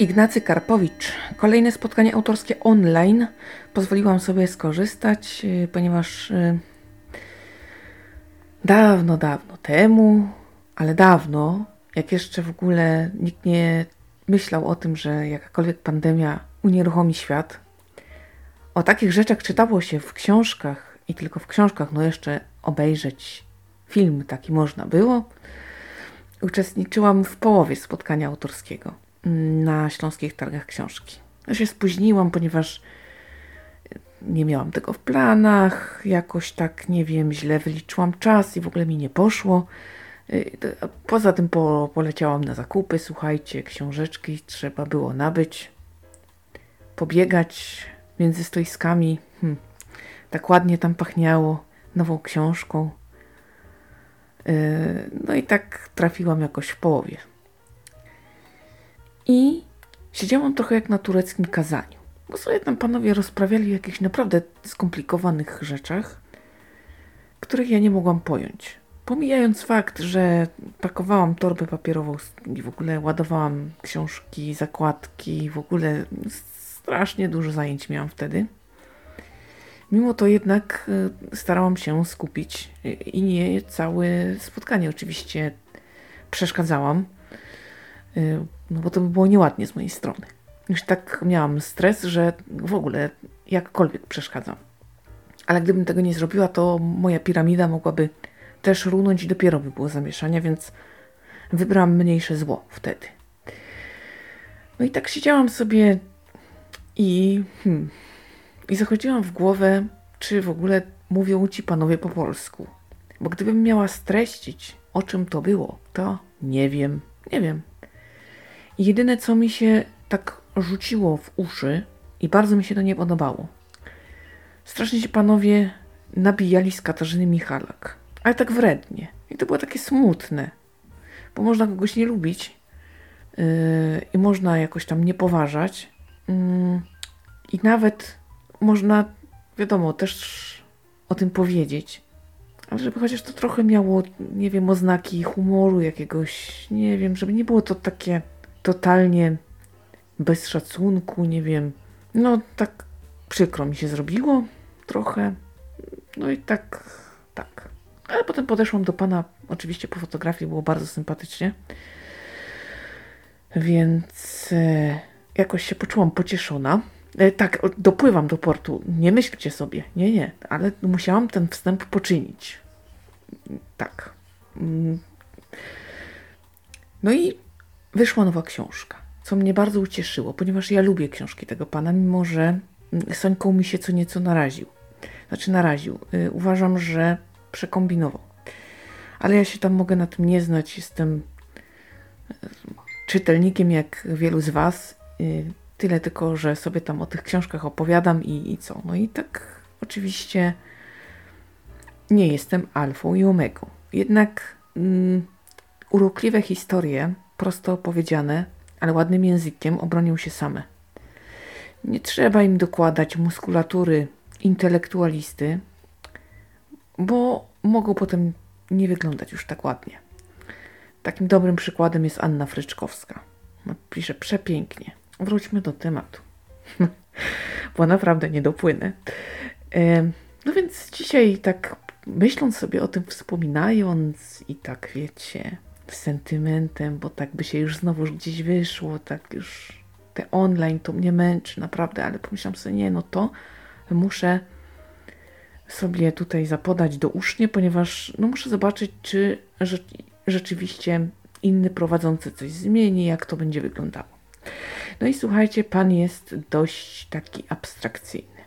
Ignacy Karpowicz. Kolejne spotkanie autorskie online. Pozwoliłam sobie skorzystać, y, ponieważ y, dawno, dawno temu, ale dawno, jak jeszcze w ogóle nikt nie myślał o tym, że jakakolwiek pandemia unieruchomi świat, o takich rzeczach czytało się w książkach i tylko w książkach, no jeszcze obejrzeć film taki można było. Uczestniczyłam w połowie spotkania autorskiego na Śląskich Targach Książki. Ja się spóźniłam, ponieważ nie miałam tego w planach, jakoś tak, nie wiem, źle wyliczyłam czas i w ogóle mi nie poszło. Y, poza tym po, poleciałam na zakupy, słuchajcie, książeczki trzeba było nabyć, pobiegać między stoiskami. Hm, tak ładnie tam pachniało nową książką. Y, no i tak trafiłam jakoś w połowie. I siedziałam trochę jak na tureckim kazaniu, bo sobie tam panowie rozprawiali o jakichś naprawdę skomplikowanych rzeczach, których ja nie mogłam pojąć. Pomijając fakt, że pakowałam torbę papierową i w ogóle ładowałam książki, zakładki, w ogóle strasznie dużo zajęć miałam wtedy. Mimo to jednak y, starałam się skupić i nie całe spotkanie oczywiście przeszkadzałam, no bo to by było nieładnie z mojej strony. Już tak miałam stres, że w ogóle jakkolwiek przeszkadzam. Ale gdybym tego nie zrobiła, to moja piramida mogłaby też runąć i dopiero by było zamieszanie, więc wybrałam mniejsze zło wtedy. No i tak siedziałam sobie i, hmm, i zachodziłam w głowę, czy w ogóle mówią ci panowie po polsku. Bo gdybym miała streścić, o czym to było, to nie wiem, nie wiem. Jedyne, co mi się tak rzuciło w uszy i bardzo mi się to nie podobało. Strasznie się panowie nabijali z Katarzyny Michalak, ale tak wrednie. I to było takie smutne, bo można kogoś nie lubić yy, i można jakoś tam nie poważać. Yy, I nawet można, wiadomo, też o tym powiedzieć, ale żeby chociaż to trochę miało, nie wiem, oznaki humoru jakiegoś, nie wiem, żeby nie było to takie totalnie bez szacunku, nie wiem. No tak przykro mi się zrobiło trochę. No i tak, tak. Ale potem podeszłam do pana, oczywiście po fotografii było bardzo sympatycznie. Więc e, jakoś się poczułam pocieszona. E, tak, dopływam do portu. Nie myślcie sobie. Nie, nie. Ale musiałam ten wstęp poczynić. Tak. Mm. No i wyszła nowa książka, co mnie bardzo ucieszyło, ponieważ ja lubię książki tego pana, mimo że Sońką mi się co nieco naraził. Znaczy naraził. Y, uważam, że przekombinował. Ale ja się tam mogę na tym nie znać. Jestem y, czytelnikiem jak wielu z Was. Y, tyle tylko, że sobie tam o tych książkach opowiadam i, i co. No i tak oczywiście nie jestem alfą i omegą. Jednak mm, urokliwe historie prosto opowiedziane, ale ładnym językiem obronią się same. Nie trzeba im dokładać muskulatury intelektualisty, bo mogą potem nie wyglądać już tak ładnie. Takim dobrym przykładem jest Anna Fryczkowska. No, pisze przepięknie. Wróćmy do tematu, bo naprawdę nie dopłynę. No więc dzisiaj tak myśląc sobie o tym, wspominając i tak wiecie, sentymentem, bo tak by się już znowu gdzieś wyszło, tak już te online to mnie męczy naprawdę, ale pomyślałam sobie, nie, no to muszę sobie tutaj zapodać do usznie, ponieważ no muszę zobaczyć, czy rzeczywiście inny prowadzący coś zmieni, jak to będzie wyglądało. No i słuchajcie, pan jest dość taki abstrakcyjny.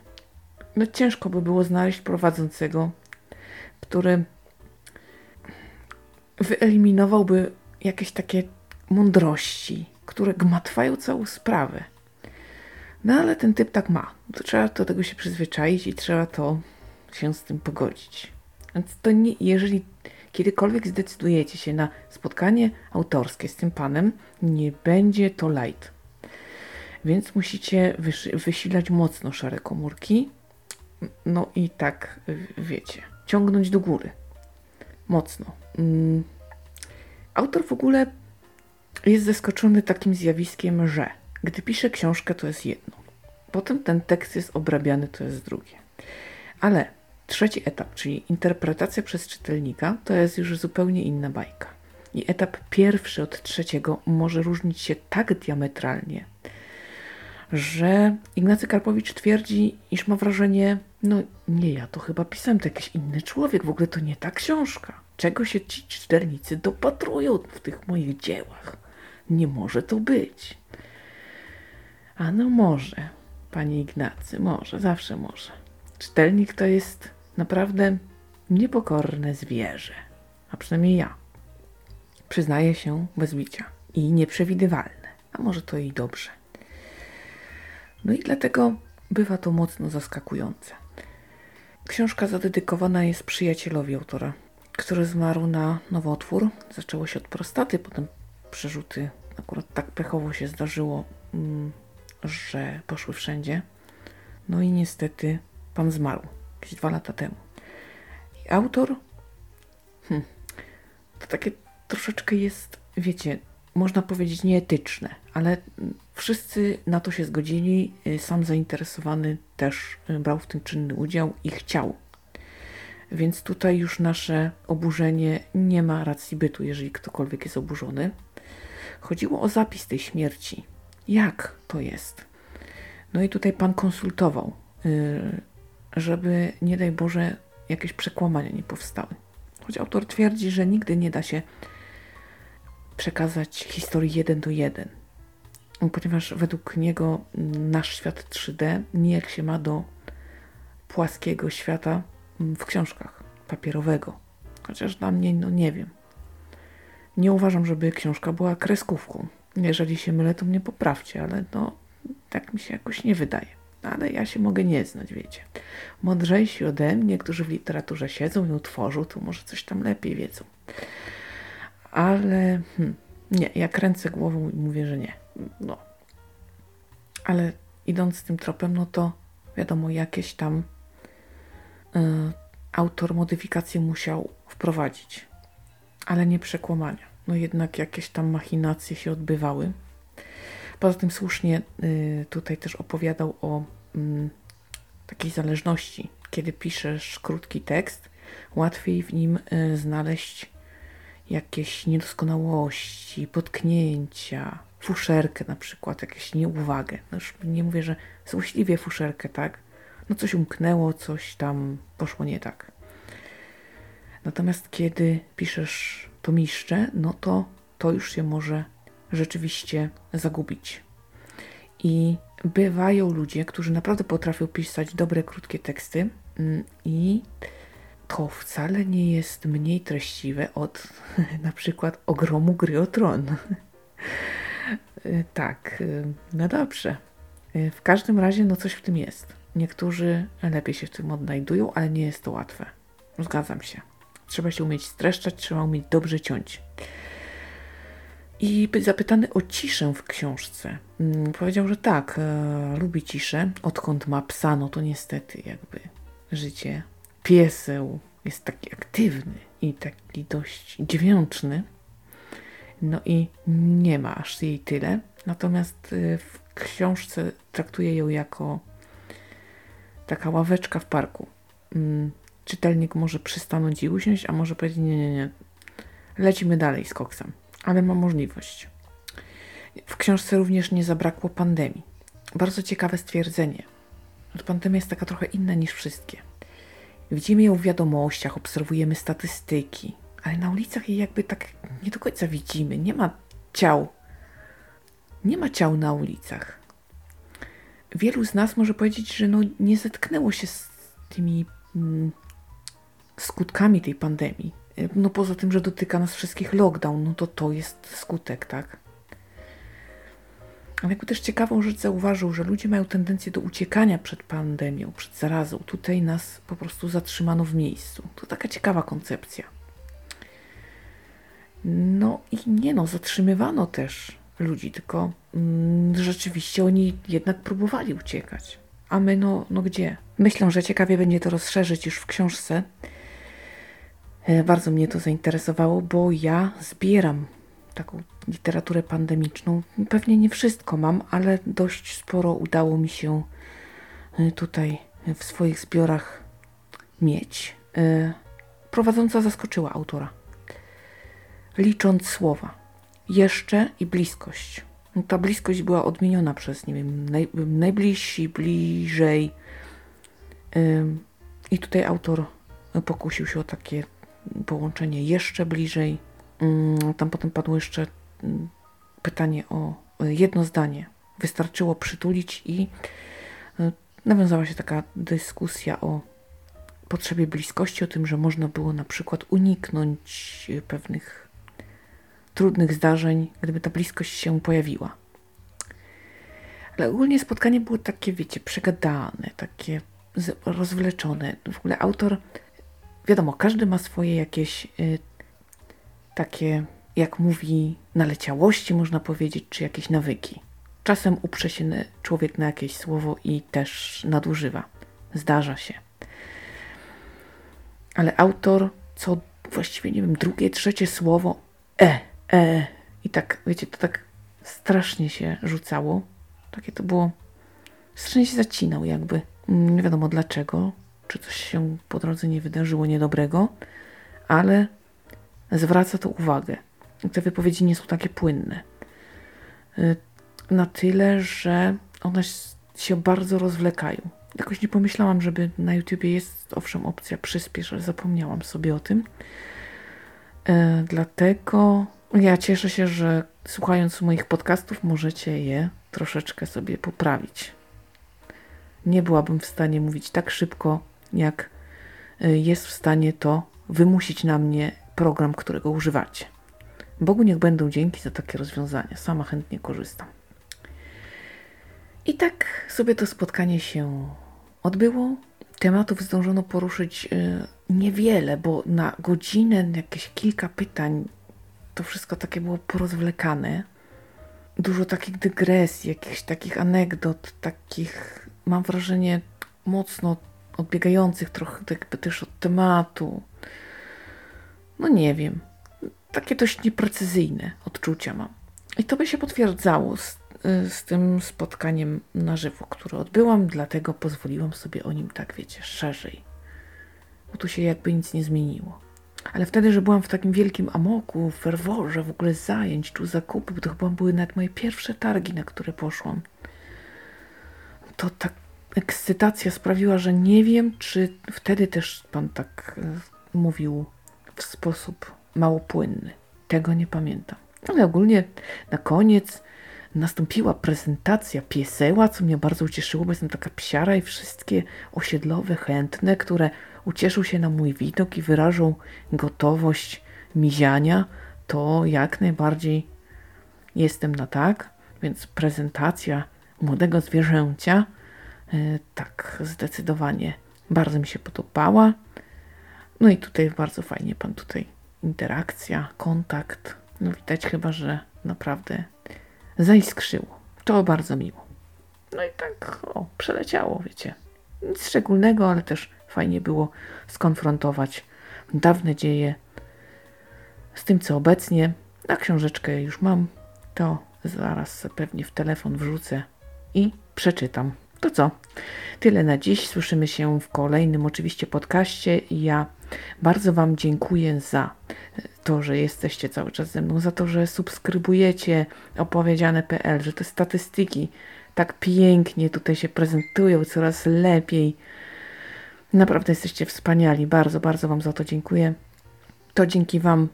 No ciężko by było znaleźć prowadzącego, który wyeliminowałby jakieś takie mądrości, które gmatwają całą sprawę. No ale ten typ tak ma. To trzeba do tego się przyzwyczaić i trzeba to się z tym pogodzić. Więc to nie, jeżeli kiedykolwiek zdecydujecie się na spotkanie autorskie z tym panem, nie będzie to light. Więc musicie wysilać mocno szare komórki. No i tak, wiecie, ciągnąć do góry. Mocno. Mm. Autor w ogóle jest zaskoczony takim zjawiskiem, że Gdy piszę książkę, to jest jedno. Potem ten tekst jest obrabiany, to jest drugie. Ale trzeci etap, czyli interpretacja przez czytelnika, to jest już zupełnie inna bajka. I etap pierwszy od trzeciego może różnić się tak diametralnie, że Ignacy Karpowicz twierdzi, iż ma wrażenie, no nie ja, to chyba pisałem to jakiś inny człowiek, w ogóle to nie ta książka. Czego się ci czytelnicy dopatrują w tych moich dziełach? Nie może to być. A no może, panie Ignacy, może, zawsze może. Czytelnik to jest naprawdę niepokorne zwierzę, a przynajmniej ja. Przyznaję się bez bicia i nieprzewidywalne, a może to i dobrze. No i dlatego bywa to mocno zaskakujące. Książka zadedykowana jest przyjacielowi autora, który zmarł na nowotwór. Zaczęło się od prostaty, potem przerzuty. Akurat tak pechowo się zdarzyło, mm, że poszły wszędzie. No i niestety pan zmarł jakieś dwa lata temu. I autor, hmm, to takie troszeczkę jest, wiecie, można powiedzieć nieetyczne, ale wszyscy na to się zgodzili. Sam zainteresowany też brał w tym czynny udział i chciał. Więc tutaj już nasze oburzenie nie ma racji bytu, jeżeli ktokolwiek jest oburzony. Chodziło o zapis tej śmierci. Jak to jest? No i tutaj pan konsultował, y, żeby nie daj Boże jakieś przekłamania nie powstały. Choć autor twierdzi, że nigdy nie da się przekazać historii jeden do jeden, ponieważ według niego nasz świat 3D nijak się ma do płaskiego świata w książkach papierowego. Chociaż dla mnie, no nie wiem. Nie uważam, żeby książka była kreskówką. Jeżeli się mylę, to mnie poprawcie, ale no tak mi się jakoś nie wydaje. Ale ja się mogę nie znać, wiecie. Mądrzejsi ode mnie, którzy w literaturze siedzą i utworzą, to może coś tam lepiej wiedzą ale hmm, nie, ja kręcę głową i mówię, że nie. No. Ale idąc tym tropem, no to wiadomo, jakieś tam y, autor modyfikacje musiał wprowadzić, ale nie przekłamania. No jednak jakieś tam machinacje się odbywały. Poza tym słusznie y, tutaj też opowiadał o y, takiej zależności. Kiedy piszesz krótki tekst, łatwiej w nim y, znaleźć jakieś niedoskonałości, potknięcia, fuszerkę na przykład, jakieś nieuwagę. No już nie mówię, że złośliwie fuszerkę, tak? No coś umknęło, coś tam poszło nie tak. Natomiast kiedy piszesz to miszcze, no to to już się może rzeczywiście zagubić. I bywają ludzie, którzy naprawdę potrafią pisać dobre, krótkie teksty mm, i to wcale nie jest mniej treściwe od na przykład ogromu gry o tron. Tak, no dobrze. W każdym razie, no coś w tym jest. Niektórzy lepiej się w tym odnajdują, ale nie jest to łatwe. Zgadzam się. Trzeba się umieć streszczać, trzeba umieć dobrze ciąć. I być zapytany o ciszę w książce. Mm, powiedział, że tak, e, lubi ciszę. Odkąd ma psa, no to niestety jakby życie pieseł jest taki aktywny i taki dość dźwięczny. No i nie ma aż jej tyle. Natomiast y, w książce traktuje ją jako taka ławeczka w parku. Mm, czytelnik może przystanąć i usiąść, a może powiedzieć nie, nie, nie. Lecimy dalej z koksem. Ale ma możliwość. W książce również nie zabrakło pandemii. Bardzo ciekawe stwierdzenie. Pandemia jest taka trochę inna niż wszystkie. Widzimy ją w wiadomościach, obserwujemy statystyki, ale na ulicach jej jakby tak nie do końca widzimy. Nie ma ciał. Nie ma ciał na ulicach. Wielu z nas może powiedzieć, że no nie zetknęło się z tymi mm, skutkami tej pandemii. No poza tym, że dotyka nas wszystkich lockdown, no to to jest skutek, tak? Ale jakby też ciekawą rzecz zauważył, że ludzie mają tendencję do uciekania przed pandemią, przed zarazą. Tutaj nas po prostu zatrzymano w miejscu. To taka ciekawa koncepcja. No i nie no, zatrzymywano też ludzi, tylko mm, rzeczywiście oni jednak próbowali uciekać. A my no, no gdzie? Myślę, że ciekawie będzie to rozszerzyć już w książce. E, bardzo mnie to zainteresowało, bo ja zbieram taką literaturę pandemiczną. Pewnie nie wszystko mam, ale dość sporo udało mi się y, tutaj w swoich zbiorach mieć. Y, prowadząca zaskoczyła autora. Licząc słowa, jeszcze i bliskość. No, ta bliskość była odmieniona przez, nie wiem, naj, najbliżsi, bliżej. I tutaj autor pokusił się o takie połączenie jeszcze bliżej. Tam potem padło jeszcze pytanie o jedno zdanie. Wystarczyło przytulić i e, nawiązała się taka dyskusja o potrzebie bliskości, o tym, że można było na przykład uniknąć pewnych trudnych zdarzeń, gdyby ta bliskość się pojawiła. Ale ogólnie spotkanie było takie, wiecie, przegadane, takie rozwleczone. W ogóle autor, wiadomo, każdy ma swoje jakieś y, takie, jak mówi, naleciałości, można powiedzieć, czy jakieś nawyki. Czasem uprze się człowiek na jakieś słowo i też nadużywa. Zdarza się. Ale autor, co właściwie, nie wiem, drugie, trzecie słowo, e, e, i tak, wiecie, to tak strasznie się rzucało. Takie to było, strasznie się zacinał jakby. Nie wiadomo dlaczego, czy coś się po drodze nie wydarzyło niedobrego, ale zwraca to uwagę. Te wypowiedzi nie są takie płynne. Y, na tyle, że one się bardzo rozwlekają. Jakoś nie pomyślałam, żeby na YouTubie jest owszem opcja przyspiesz, ale zapomniałam sobie o tym. Y, dlatego ja cieszę się, że słuchając moich podcastów możecie je troszeczkę sobie poprawić. Nie byłabym w stanie mówić tak szybko, jak y, jest w stanie to wymusić na mnie program, którego używacie. Bogu niech będą dzięki za takie rozwiązania. Sama chętnie korzystam. I tak sobie to spotkanie się odbyło. Tematów zdążono poruszyć y, niewiele, bo na godzinę jakieś kilka pytań to wszystko takie było porozwlekane. Dużo takich dygresji, jakichś takich anegdot, takich, mam wrażenie, mocno odbiegających trochę jakby też od tematu. No nie wiem. Takie dość nieprecyzyjne odczucia mam. I to by się potwierdzało z, z tym spotkaniem na żywo, które odbyłam, dlatego pozwoliłam sobie o nim tak, wiecie, szerzej. Bo tu się jakby nic nie zmieniło. Ale wtedy, że byłam w takim wielkim amoku, ferworze, w ogóle zajęć, tu zakupy, bo to chyba były nawet moje pierwsze targi, na które poszłam. To tak ekscytacja sprawiła, że nie wiem, czy wtedy też pan tak e, mówił w sposób mało płynny. Tego nie pamiętam. Ale ogólnie na koniec nastąpiła prezentacja pieseła, co mnie bardzo ucieszyło, bo jestem taka psiara i wszystkie osiedlowe chętne, które ucieszą się na mój widok i wyrażą gotowość miziania, to jak najbardziej jestem na tak. Więc prezentacja młodego zwierzęcia E, tak, zdecydowanie bardzo mi się podobała. No i tutaj bardzo fajnie pan tutaj interakcja, kontakt. No widać chyba, że naprawdę zaiskrzyło. To bardzo miło. No i tak o, przeleciało, wiecie. Nic szczególnego, ale też fajnie było skonfrontować dawne dzieje z tym, co obecnie. Na książeczkę już mam, to zaraz pewnie w telefon wrzucę i przeczytam. To co? Tyle na dziś. Słyszymy się w kolejnym oczywiście podcaście. Ja bardzo Wam dziękuję za to, że jesteście cały czas ze mną, za to, że subskrybujecie opowiedziane.pl, że te statystyki tak pięknie tutaj się prezentują, coraz lepiej. Naprawdę jesteście wspaniali. Bardzo, bardzo Wam za to dziękuję. To dzięki Wam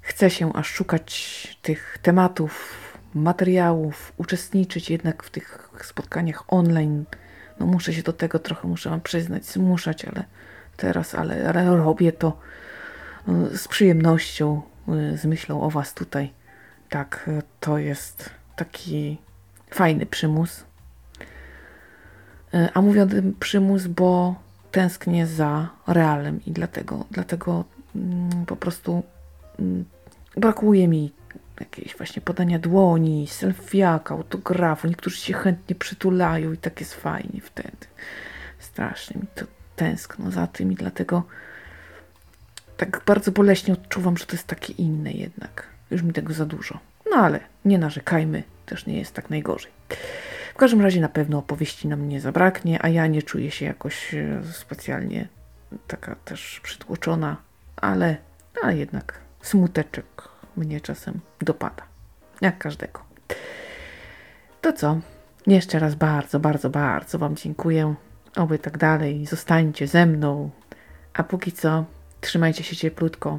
chcę się aż szukać tych tematów, materiałów, uczestniczyć jednak w tych spotkaniach online. No muszę się do tego trochę, muszę wam przyznać, zmuszać, ale teraz, ale, ale robię to e, z przyjemnością, e, z myślą o was tutaj. Tak, e, to jest taki fajny przymus. A mówię o tym przymus, bo tęsknię za realem i dlatego, dlatego mm, po prostu mm, brakuje mi jakieś właśnie podania dłoni, selfiaka, autografu. Niektórzy się chętnie przytulają i tak jest fajnie wtedy. Strasznie mi to tęskno za tym i dlatego tak bardzo boleśnie odczuwam, że to jest takie inne jednak. Już mi tego za dużo. No ale nie narzekajmy, też nie jest tak najgorzej. Każdym razie na pewno opowieści nam nie zabraknie, a ja nie czuję się jakoś e, specjalnie taka też przytłoczona, ale, ale jednak smuteczek mnie czasem dopada. Jak każdego. To co? Jeszcze raz bardzo, bardzo, bardzo Wam dziękuję. Oby tak dalej. Zostańcie ze mną. A póki co, trzymajcie się cieplutko.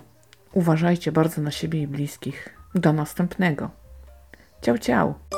Uważajcie bardzo na siebie i bliskich. Do następnego. Ciao, ciao.